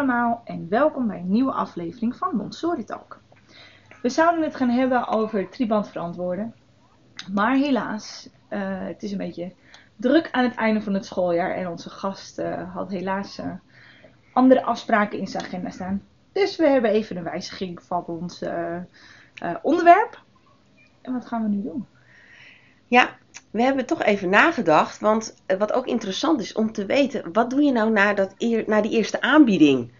en welkom bij een nieuwe aflevering van Montessori Talk. We zouden het gaan hebben over triband verantwoorden, maar helaas, uh, het is een beetje druk aan het einde van het schooljaar en onze gast uh, had helaas uh, andere afspraken in zijn agenda staan. Dus we hebben even een wijziging van ons onderwerp. En wat gaan we nu doen? Ja, we hebben toch even nagedacht, want wat ook interessant is om te weten, wat doe je nou na, dat eer, na die eerste aanbieding?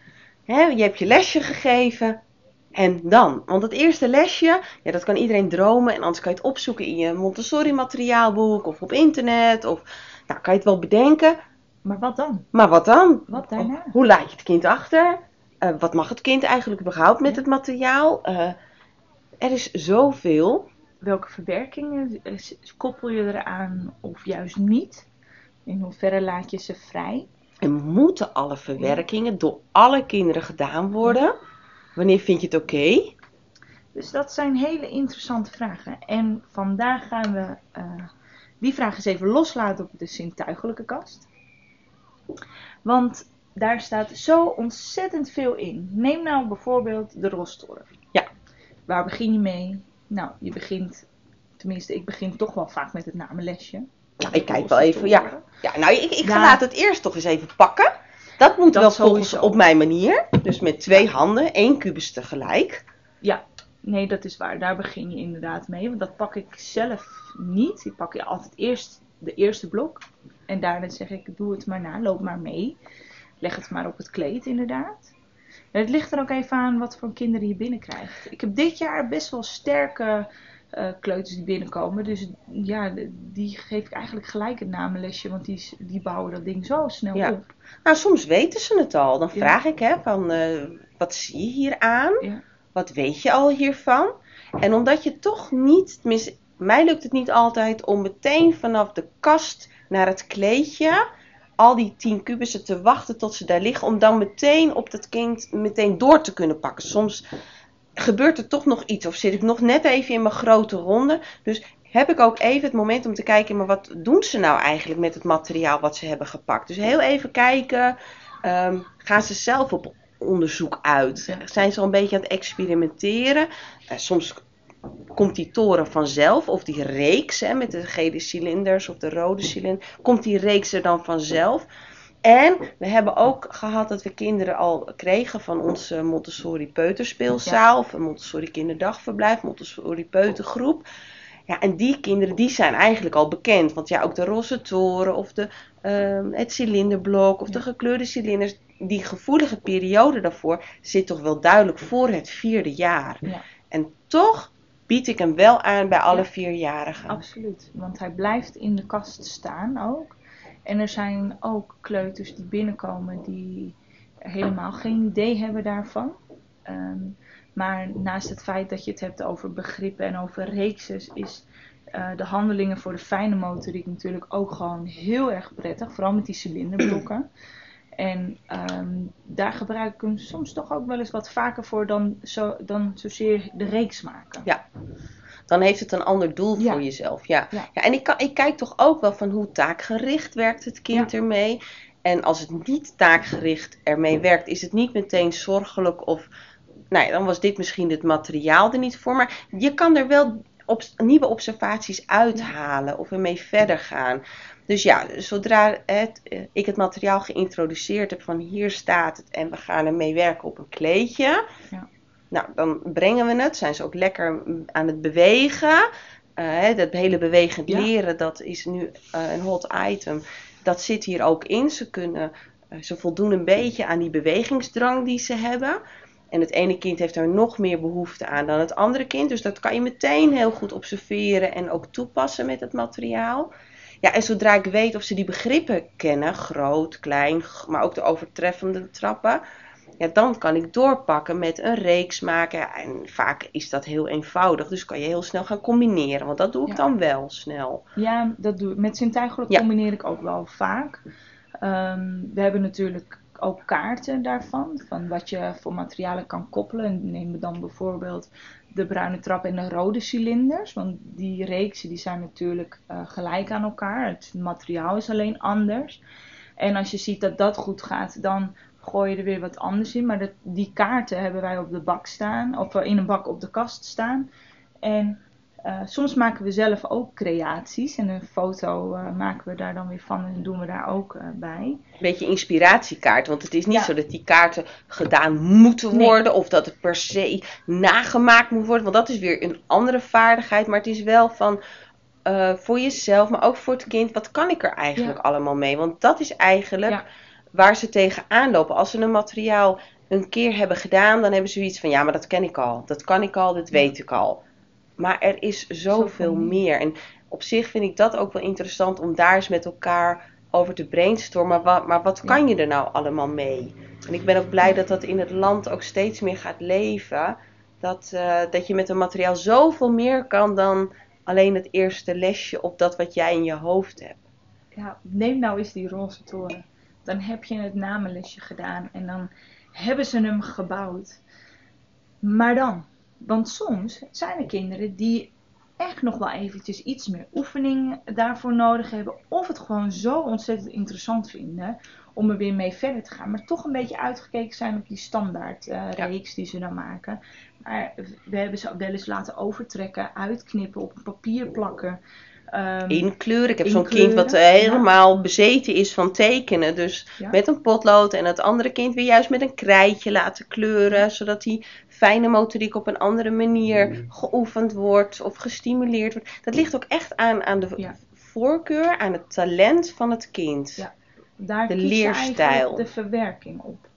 He, je hebt je lesje gegeven en dan? Want het eerste lesje, ja, dat kan iedereen dromen en anders kan je het opzoeken in je Montessori materiaalboek of op internet of nou, kan je het wel bedenken. Maar wat dan? Maar wat dan? Wat daarna? Hoe laat je het kind achter? Uh, wat mag het kind eigenlijk überhaupt met het materiaal? Uh, er is zoveel welke verwerkingen koppel je eraan of juist niet? In hoeverre laat je ze vrij? En moeten alle verwerkingen door alle kinderen gedaan worden? Wanneer vind je het oké? Dus dat zijn hele interessante vragen. En vandaag gaan we uh, die vragen eens even loslaten op de zintuigelijke kast. Want daar staat zo ontzettend veel in. Neem nou bijvoorbeeld de rostorf. Ja. Waar begin je mee? Nou, je begint, tenminste, ik begin toch wel vaak met het namenlesje. Nou, ik kijk wel even, ja. Ja, nou, ik, ik ga laat het eerst toch eens even pakken. Dat moet wel volgens op mijn manier. Dus met twee handen, één kubus tegelijk. Ja, nee, dat is waar. Daar begin je inderdaad mee. Want dat pak ik zelf niet. Ik pak je altijd eerst de eerste blok. En daarna zeg ik, doe het maar na, loop maar mee. Leg het maar op het kleed inderdaad. Het ligt er ook even aan wat voor kinderen je binnenkrijgt. Ik heb dit jaar best wel sterke uh, kleuters die binnenkomen. Dus ja, die geef ik eigenlijk gelijk een namenlesje. Want die, die bouwen dat ding zo snel ja. op. Nou, soms weten ze het al. Dan vraag ik, hè, van uh, wat zie je hier aan? Ja. Wat weet je al hiervan? En omdat je toch niet, mij lukt het niet altijd om meteen vanaf de kast naar het kleedje al die 10 kubussen te wachten tot ze daar liggen. Om dan meteen op dat kind meteen door te kunnen pakken. Soms gebeurt er toch nog iets. Of zit ik nog net even in mijn grote ronde. Dus heb ik ook even het moment om te kijken. Maar wat doen ze nou eigenlijk met het materiaal wat ze hebben gepakt? Dus heel even kijken. Um, gaan ze zelf op onderzoek uit? Zijn ze al een beetje aan het experimenteren? Uh, soms komt die toren vanzelf, of die reeks hè, met de gele cilinders of de rode cilinder, komt die reeks er dan vanzelf. En we hebben ook gehad dat we kinderen al kregen van onze Montessori peuterspeelzaal, of een Montessori kinderdagverblijf, Montessori peutergroep. Ja, en die kinderen die zijn eigenlijk al bekend. Want ja, ook de roze toren of de, uh, het cilinderblok of ja. de gekleurde cilinders, die gevoelige periode daarvoor zit toch wel duidelijk voor het vierde jaar. Ja. En toch bied ik hem wel aan bij alle ja, vierjarigen. Absoluut, want hij blijft in de kast staan ook. En er zijn ook kleuters die binnenkomen die helemaal geen idee hebben daarvan. Um, maar naast het feit dat je het hebt over begrippen en over reekses, is uh, de handelingen voor de fijne motoriek natuurlijk ook gewoon heel erg prettig. Vooral met die cilinderblokken. En um, daar gebruik ik hem soms toch ook wel eens wat vaker voor dan, zo, dan zozeer de reeks maken. Ja, dan heeft het een ander doel Ja. voor jezelf. Ja. Ja. Ja, en ik, kan, ik kijk toch ook wel van hoe taakgericht werkt het kind ermee. En als het niet taakgericht ermee werkt, is het niet meteen zorgelijk of... Nou ja, dan was dit misschien het materiaal er niet voor. Maar je kan er wel op, nieuwe observaties uithalen of ermee verder gaan. Dus ja, zodra het, eh, ik het materiaal geïntroduceerd heb van hier staat het en we gaan ermee werken op een kleedje. Ja. Nou, dan brengen we het. Zijn ze ook lekker aan het bewegen. Eh, dat hele bewegend Ja. leren, dat is nu eh, een hot item. Dat zit hier ook in. Ze, kunnen, ze voldoen een beetje aan die bewegingsdrang die ze hebben. En het ene kind heeft daar nog meer behoefte aan dan het andere kind. Dus dat kan je meteen heel goed observeren en ook toepassen met het materiaal. Ja, en zodra ik weet of ze die begrippen kennen, groot, klein, maar ook de overtreffende trappen, ja, dan kan ik doorpakken met een reeks maken. En vaak is dat heel eenvoudig, dus kan je heel snel gaan combineren, want dat doe ik Ja. dan wel snel. Ja, dat doe ik. Met zintuigelijk Ja. combineer ik ook wel vaak. Ehm, we hebben natuurlijk ook kaarten daarvan, van wat je voor materialen kan koppelen. En neem dan bijvoorbeeld de bruine trap en de rode cilinders, want die reeksen die zijn natuurlijk eh, gelijk aan elkaar. Het materiaal is alleen anders. En als je ziet dat dat goed gaat, dan gooi je er weer wat anders in. Maar die kaarten hebben wij op de bak staan, of eh, in een bak op de kast staan. En eh, soms maken we zelf ook creaties en een foto eh, maken we daar dan weer van en doen we daar ook uh, bij. Een beetje inspiratiekaart, want het is niet zo dat die kaarten gedaan moeten worden of dat het per se nagemaakt moet worden, want dat is weer een andere vaardigheid. Maar het is wel van voor jezelf, maar ook voor het kind, wat kan ik er eigenlijk allemaal mee? Want dat is eigenlijk waar ze tegenaan lopen. Als ze een materiaal een keer hebben gedaan, dan hebben ze zoiets van ja, maar dat ken ik al, dat kan ik al, dat weet ik al. Maar er is zoveel meer. En op zich vind ik dat ook wel interessant om daar eens met elkaar over te brainstormen. Maar wat, maar wat kan je er nou allemaal mee? En ik ben ook blij dat dat in het land ook steeds meer gaat leven. Dat, uh, dat je met een materiaal zoveel meer kan dan alleen het eerste lesje op dat wat jij in je hoofd hebt. Ja, neem nou eens die roze toren. Dan heb je het namenlesje gedaan en dan hebben ze hem gebouwd. Maar dan, want soms zijn er kinderen die echt nog wel eventjes iets meer oefening daarvoor nodig hebben. Of het gewoon zo ontzettend interessant vinden om er weer mee verder te gaan. Maar toch een beetje uitgekeken zijn op die standaard uh, reeks die ze dan maken. Maar we hebben ze wel eens laten overtrekken, uitknippen, op papier plakken. Um, inkleuren. Ik heb zo'n kind wat helemaal bezeten is van tekenen. Dus met een potlood en het andere kind weer juist met een krijtje laten kleuren. Zodat die fijne motoriek op een andere manier mm. geoefend wordt of gestimuleerd wordt. Dat ligt ook echt aan, aan de voorkeur, aan het talent van het kind. Ja, daar de leerstijl. de verwerking op.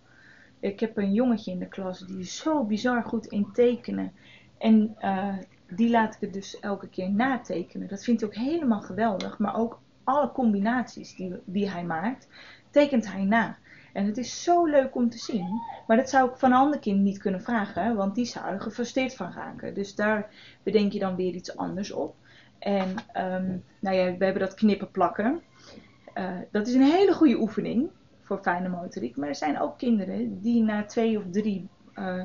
Ik heb een jongetje in de klas die is zo bizar goed in tekenen. En uh, die laat ik het dus elke keer natekenen. Dat vindt hij ook helemaal geweldig. Maar ook alle combinaties die, die hij maakt, tekent hij na. En het is zo leuk om te zien. Maar dat zou ik van een ander kind niet kunnen vragen, want die zou er van raken. Dus daar bedenk je dan weer iets anders op. En um, nou ja, we hebben dat knippen plakken. Uh, dat is een hele goede oefening voor fijne motoriek. Maar er zijn ook kinderen die na twee of drie uh,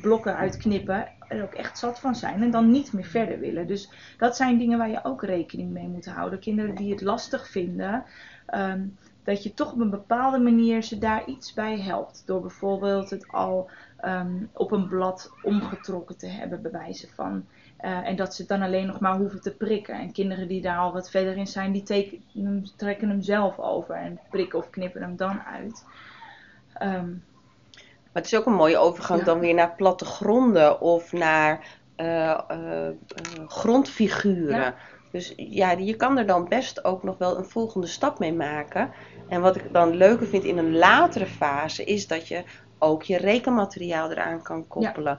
blokken uitknippen er ook echt zat van zijn en dan niet meer verder willen. Dus dat zijn dingen waar je ook rekening mee moet houden. Kinderen die het lastig vinden, um, dat je toch op een bepaalde manier ze daar iets bij helpt. Door bijvoorbeeld het al um, op een blad omgetrokken te hebben, bewijzen van. Uh, en dat ze het dan alleen nog maar hoeven te prikken. En kinderen die daar al wat verder in zijn, die trekken hem zelf over en prikken of knippen hem dan uit. Um, maar het is ook een mooie overgang dan weer naar plattegronden of naar uh, uh, grondfiguren. Dus ja, je kan er dan best ook nog wel een volgende stap mee maken. En wat ik dan leuker vind in een latere fase, is dat je ook je rekenmateriaal eraan kan koppelen.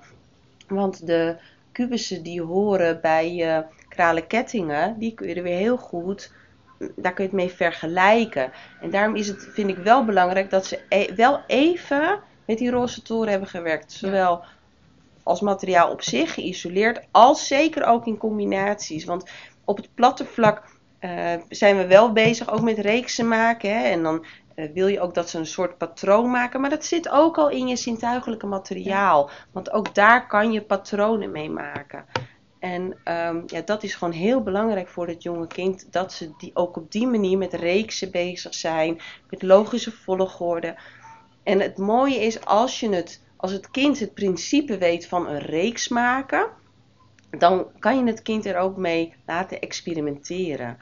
Want de kubussen die horen bij je kralen kettingen, die kun je er weer heel goed, daar kun je het mee vergelijken. En daarom is het, vind ik wel belangrijk dat ze e wel even met die roze toren hebben gewerkt. Zowel als materiaal op zich geïsoleerd, als zeker ook in combinaties. Want op het platte vlak uh, zijn we wel bezig ook met reeksen maken. Hè? En dan uh, wil je ook dat ze een soort patroon maken. Maar dat zit ook al in je zintuigelijke materiaal. Want ook daar kan je patronen mee maken. En um, ja, dat is gewoon heel belangrijk voor het jonge kind. Dat ze die, ook op die manier met reeksen bezig zijn. Met logische volgorde. En het mooie is als je het, als het kind het principe weet van een reeks maken, dan kan je het kind er ook mee laten experimenteren.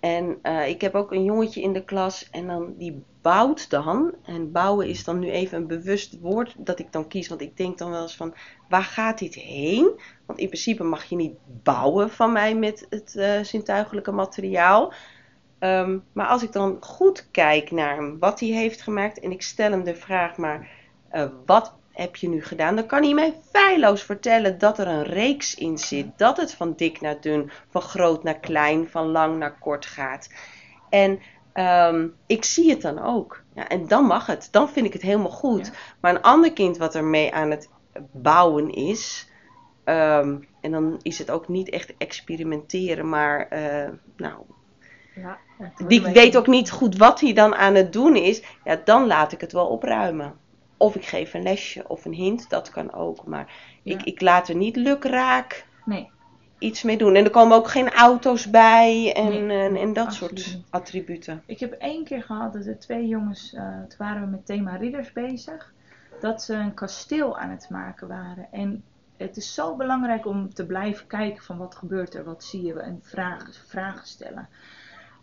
En uh, ik heb ook een jongetje in de klas en dan die bouwt dan. En bouwen is dan nu even een bewust woord dat ik dan kies. Want ik denk dan wel eens van, waar gaat dit heen? Want in principe mag je niet bouwen van mij met het uh, zintuigelijke materiaal. Um, maar als ik dan goed kijk naar hem, wat hij heeft gemaakt en ik stel hem de vraag maar, uh, wat heb je nu gedaan? Dan kan hij mij feilloos vertellen dat er een reeks in zit. Dat het van dik naar dun, van groot naar klein, van lang naar kort gaat. En um, ik zie het dan ook. Ja, en dan mag het. Dan vind ik het helemaal goed. Maar een ander kind wat ermee aan het bouwen is. Um, en dan is het ook niet echt experimenteren, maar uh, nou, ja, die weet ook niet goed wat hij dan aan het doen is. Ja, dan laat ik het wel opruimen. Of ik geef een lesje of een hint, dat kan ook. Maar ik, ik laat er niet lukraak nee. iets mee doen. En er komen ook geen auto's bij en, Nee, en, en dat absoluut soort attributen. Ik heb één keer gehad dat er twee jongens, eh toen waren we met thema ridders bezig, dat ze een kasteel aan het maken waren. En het is zo belangrijk om te blijven kijken van wat gebeurt er, wat zie je en vragen, vragen stellen.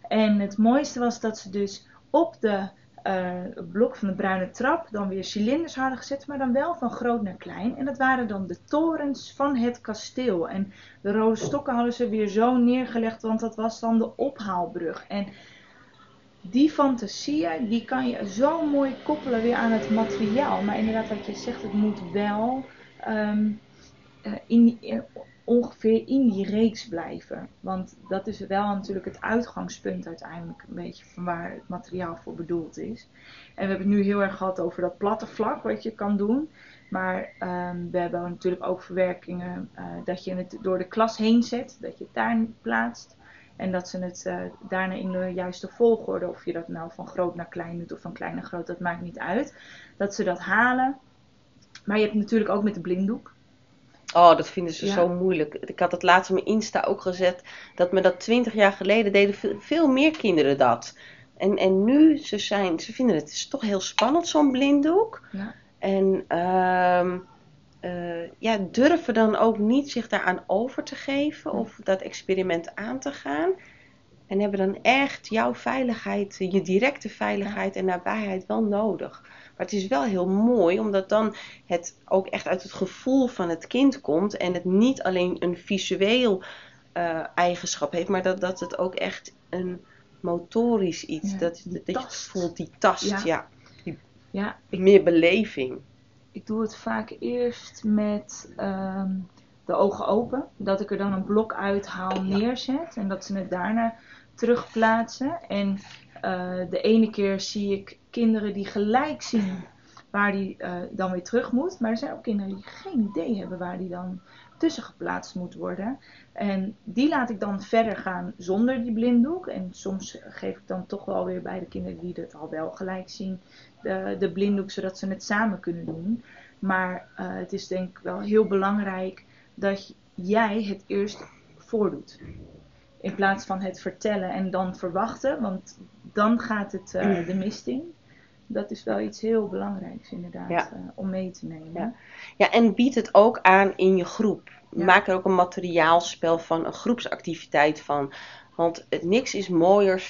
En het mooiste was dat ze dus op de eh, blok van de bruine trap dan weer cilinders hadden gezet, maar dan wel van groot naar klein. En dat waren dan de torens van het kasteel. En de rode stokken hadden ze weer zo neergelegd, want dat was dan de ophaalbrug. En die fantasieën, die kan je zo mooi koppelen weer aan het materiaal. Maar inderdaad, wat je zegt, het moet wel ehm, eh, in die- ongeveer in die reeks blijven. Want dat is wel natuurlijk het uitgangspunt uiteindelijk een beetje van waar het materiaal voor bedoeld is. En we hebben het nu heel erg gehad over dat platte vlak wat je kan doen. Maar ehm, we hebben natuurlijk ook verwerkingen eh, dat je het door de klas heen zet, dat je het daar plaatst. En dat ze het eh, daarna in de juiste volgorde, of je dat nou van groot naar klein doet of van klein naar groot, dat maakt niet uit. Dat ze dat halen. Maar je hebt natuurlijk ook met de blinddoek. Oh, dat vinden ze Ja. zo moeilijk. Ik had het laatst op mijn Insta ook gezet. Dat me dat twintig jaar geleden deden veel, meer kinderen dat. En, en nu, ze, zijn, ze vinden het is toch heel spannend, zo'n blinddoek. Ja. En eh, ja, durven dan ook niet zich daaraan over te geven of dat experiment aan te gaan. En hebben dan echt jouw veiligheid, je directe veiligheid en nabijheid wel nodig. Maar het is wel heel mooi, omdat dan het ook echt uit het gevoel van het kind komt. En het niet alleen een visueel eh, eigenschap heeft, maar dat, dat het ook echt een motorisch iets. Ja, dat, die dat je voelt, die tast, Ja. ja. Ja, ik, Meer beleving. ik doe het vaak eerst met ehm, de ogen open. Dat ik er dan een blok uithaal, neerzet. En dat ze het daarna terugplaatsen. En eh, de ene keer zie ik kinderen die gelijk zien waar die eh, dan weer terug moet. Maar er zijn ook kinderen die geen idee hebben waar die dan tussen geplaatst moet worden. En die laat ik dan verder gaan zonder die blinddoek. En soms geef ik dan toch wel weer bij de kinderen die het al wel gelijk zien de, de blinddoek, zodat ze het samen kunnen doen. Maar eh, het is denk ik wel heel belangrijk dat jij het eerst voordoet. In plaats van het vertellen en dan verwachten, want dan gaat het eh, de mist in. Dat is wel iets heel belangrijks inderdaad Ja. eh, om mee te nemen. Ja. Ja, en bied het ook aan in je groep. Ja. Maak er ook een materiaalspel van, een groepsactiviteit van. Want het, niks is mooier,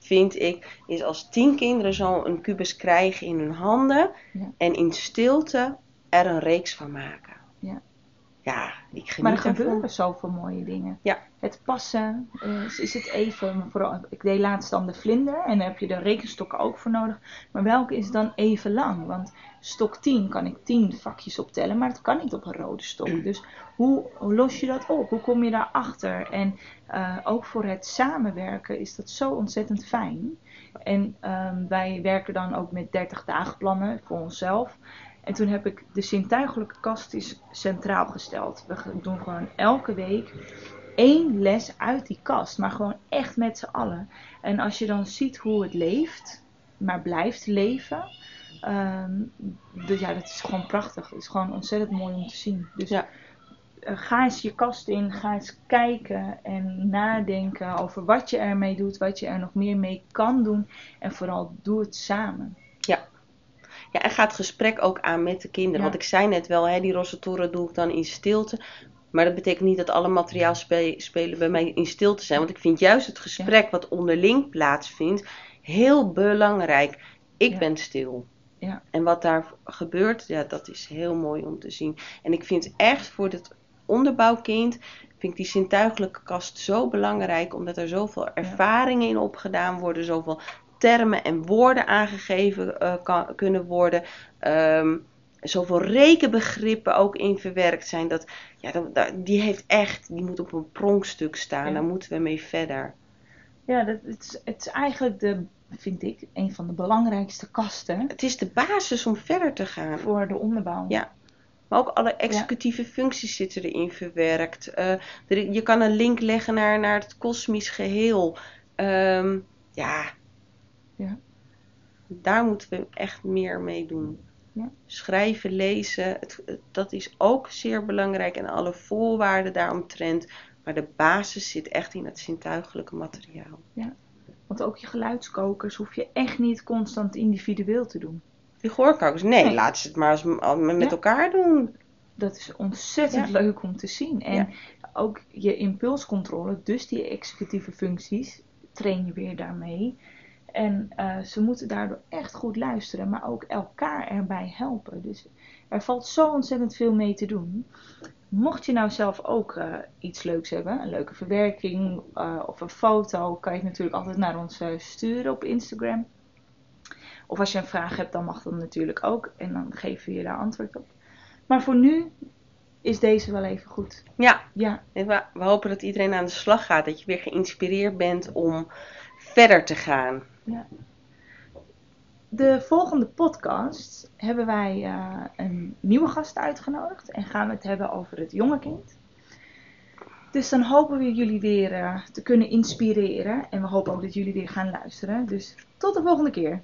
vind ik, is als tien kinderen zo een kubus krijgen in hun handen. En in stilte er een reeks van maken. Ja. Ik geniet Maar er gebeuren zoveel mooie dingen. Ja. Het passen, eh, is het even, vooral, ik deed laatst dan de vlinder en daar heb je de rekenstokken ook voor nodig. Maar welke is dan even lang? Want stok 10 kan ik 10 vakjes optellen, maar dat kan niet op een rode stok. Dus hoe, hoe los je dat op? Hoe kom je daarachter? En eh, ook voor het samenwerken is dat zo ontzettend fijn. En ehm, wij werken dan ook met 30 dagenplannen voor onszelf. En toen heb ik de zintuigelijke kast is centraal gesteld. We doen gewoon elke week één les uit die kast. Maar gewoon echt met z'n allen. En als je dan ziet hoe het leeft, maar blijft leven. dus ja, dat is gewoon prachtig. Het is gewoon ontzettend mooi om te zien. Dus Ja. eh, ga eens je kast in, ga eens kijken en nadenken over wat je ermee doet, wat je er nog meer mee kan doen. En vooral doe het samen. Ja, en ga het gesprek ook aan met de kinderen. Ja. Want ik zei net wel, hè, die rosse toeren doe ik dan in stilte. Maar dat betekent niet dat alle materiaalspelen bij mij in stilte zijn. Want ik vind juist het gesprek wat onderling plaatsvindt heel belangrijk. Ik Ja. ben stil. Ja. En wat daar gebeurt, ja, dat is heel mooi om te zien. En ik vind echt voor het onderbouwkind, vind ik die zintuigelijke kast zo belangrijk. Omdat er zoveel ervaringen in opgedaan worden. Zoveel termen en woorden aangegeven eh, kan, kunnen worden. Ehm, zoveel rekenbegrippen ook in verwerkt zijn. Dat, ja, dat, dat- die heeft echt, die moet op een pronkstuk staan. Ja. Daar moeten we mee verder. Ja, dat, het, is, het is eigenlijk de, vind ik, een van de belangrijkste kasten Het is de basis om verder te gaan. voor de onderbouw. Ja. Maar ook alle executieve functies zitten erin verwerkt. Eh, er- je kan een link leggen naar, naar het kosmisch geheel. Ehm, ja. Ja. Daar moeten we echt meer mee doen. Ja. Schrijven, lezen, het, het- dat is ook zeer belangrijk. En alle voorwaarden daaromtrent. Maar Maar de basis zit echt in het zintuigelijke materiaal. Want ook je geluidskokers hoef je echt niet constant individueel te doen. Die gehoorkokers, nee, Nee. laat ze het maar eens met Ja. elkaar doen. Dat is ontzettend Ja. leuk om te zien. En Ja. ook je impulscontrole, dus die executieve functies, train je weer daarmee. En eh, ze moeten daardoor echt goed luisteren, maar ook elkaar erbij helpen. Dus er valt zo ontzettend veel mee te doen. Mocht je nou zelf ook eh, iets leuks hebben, een leuke verwerking eh, of een foto, kan je het natuurlijk altijd naar ons sturen op Instagram. Of als je een vraag hebt, dan mag dat natuurlijk ook. En dan geven we je daar antwoord op. Maar voor nu is deze wel even goed. Ja, Ja, we hopen dat iedereen aan de slag gaat. Dat je weer geïnspireerd bent om verder te gaan. De volgende podcast hebben wij eh, een nieuwe gast uitgenodigd. En gaan we het hebben over het jonge kind. Dus dan hopen we jullie weer eh, te kunnen inspireren. En we hopen ook dat jullie weer gaan luisteren. Dus tot de volgende keer.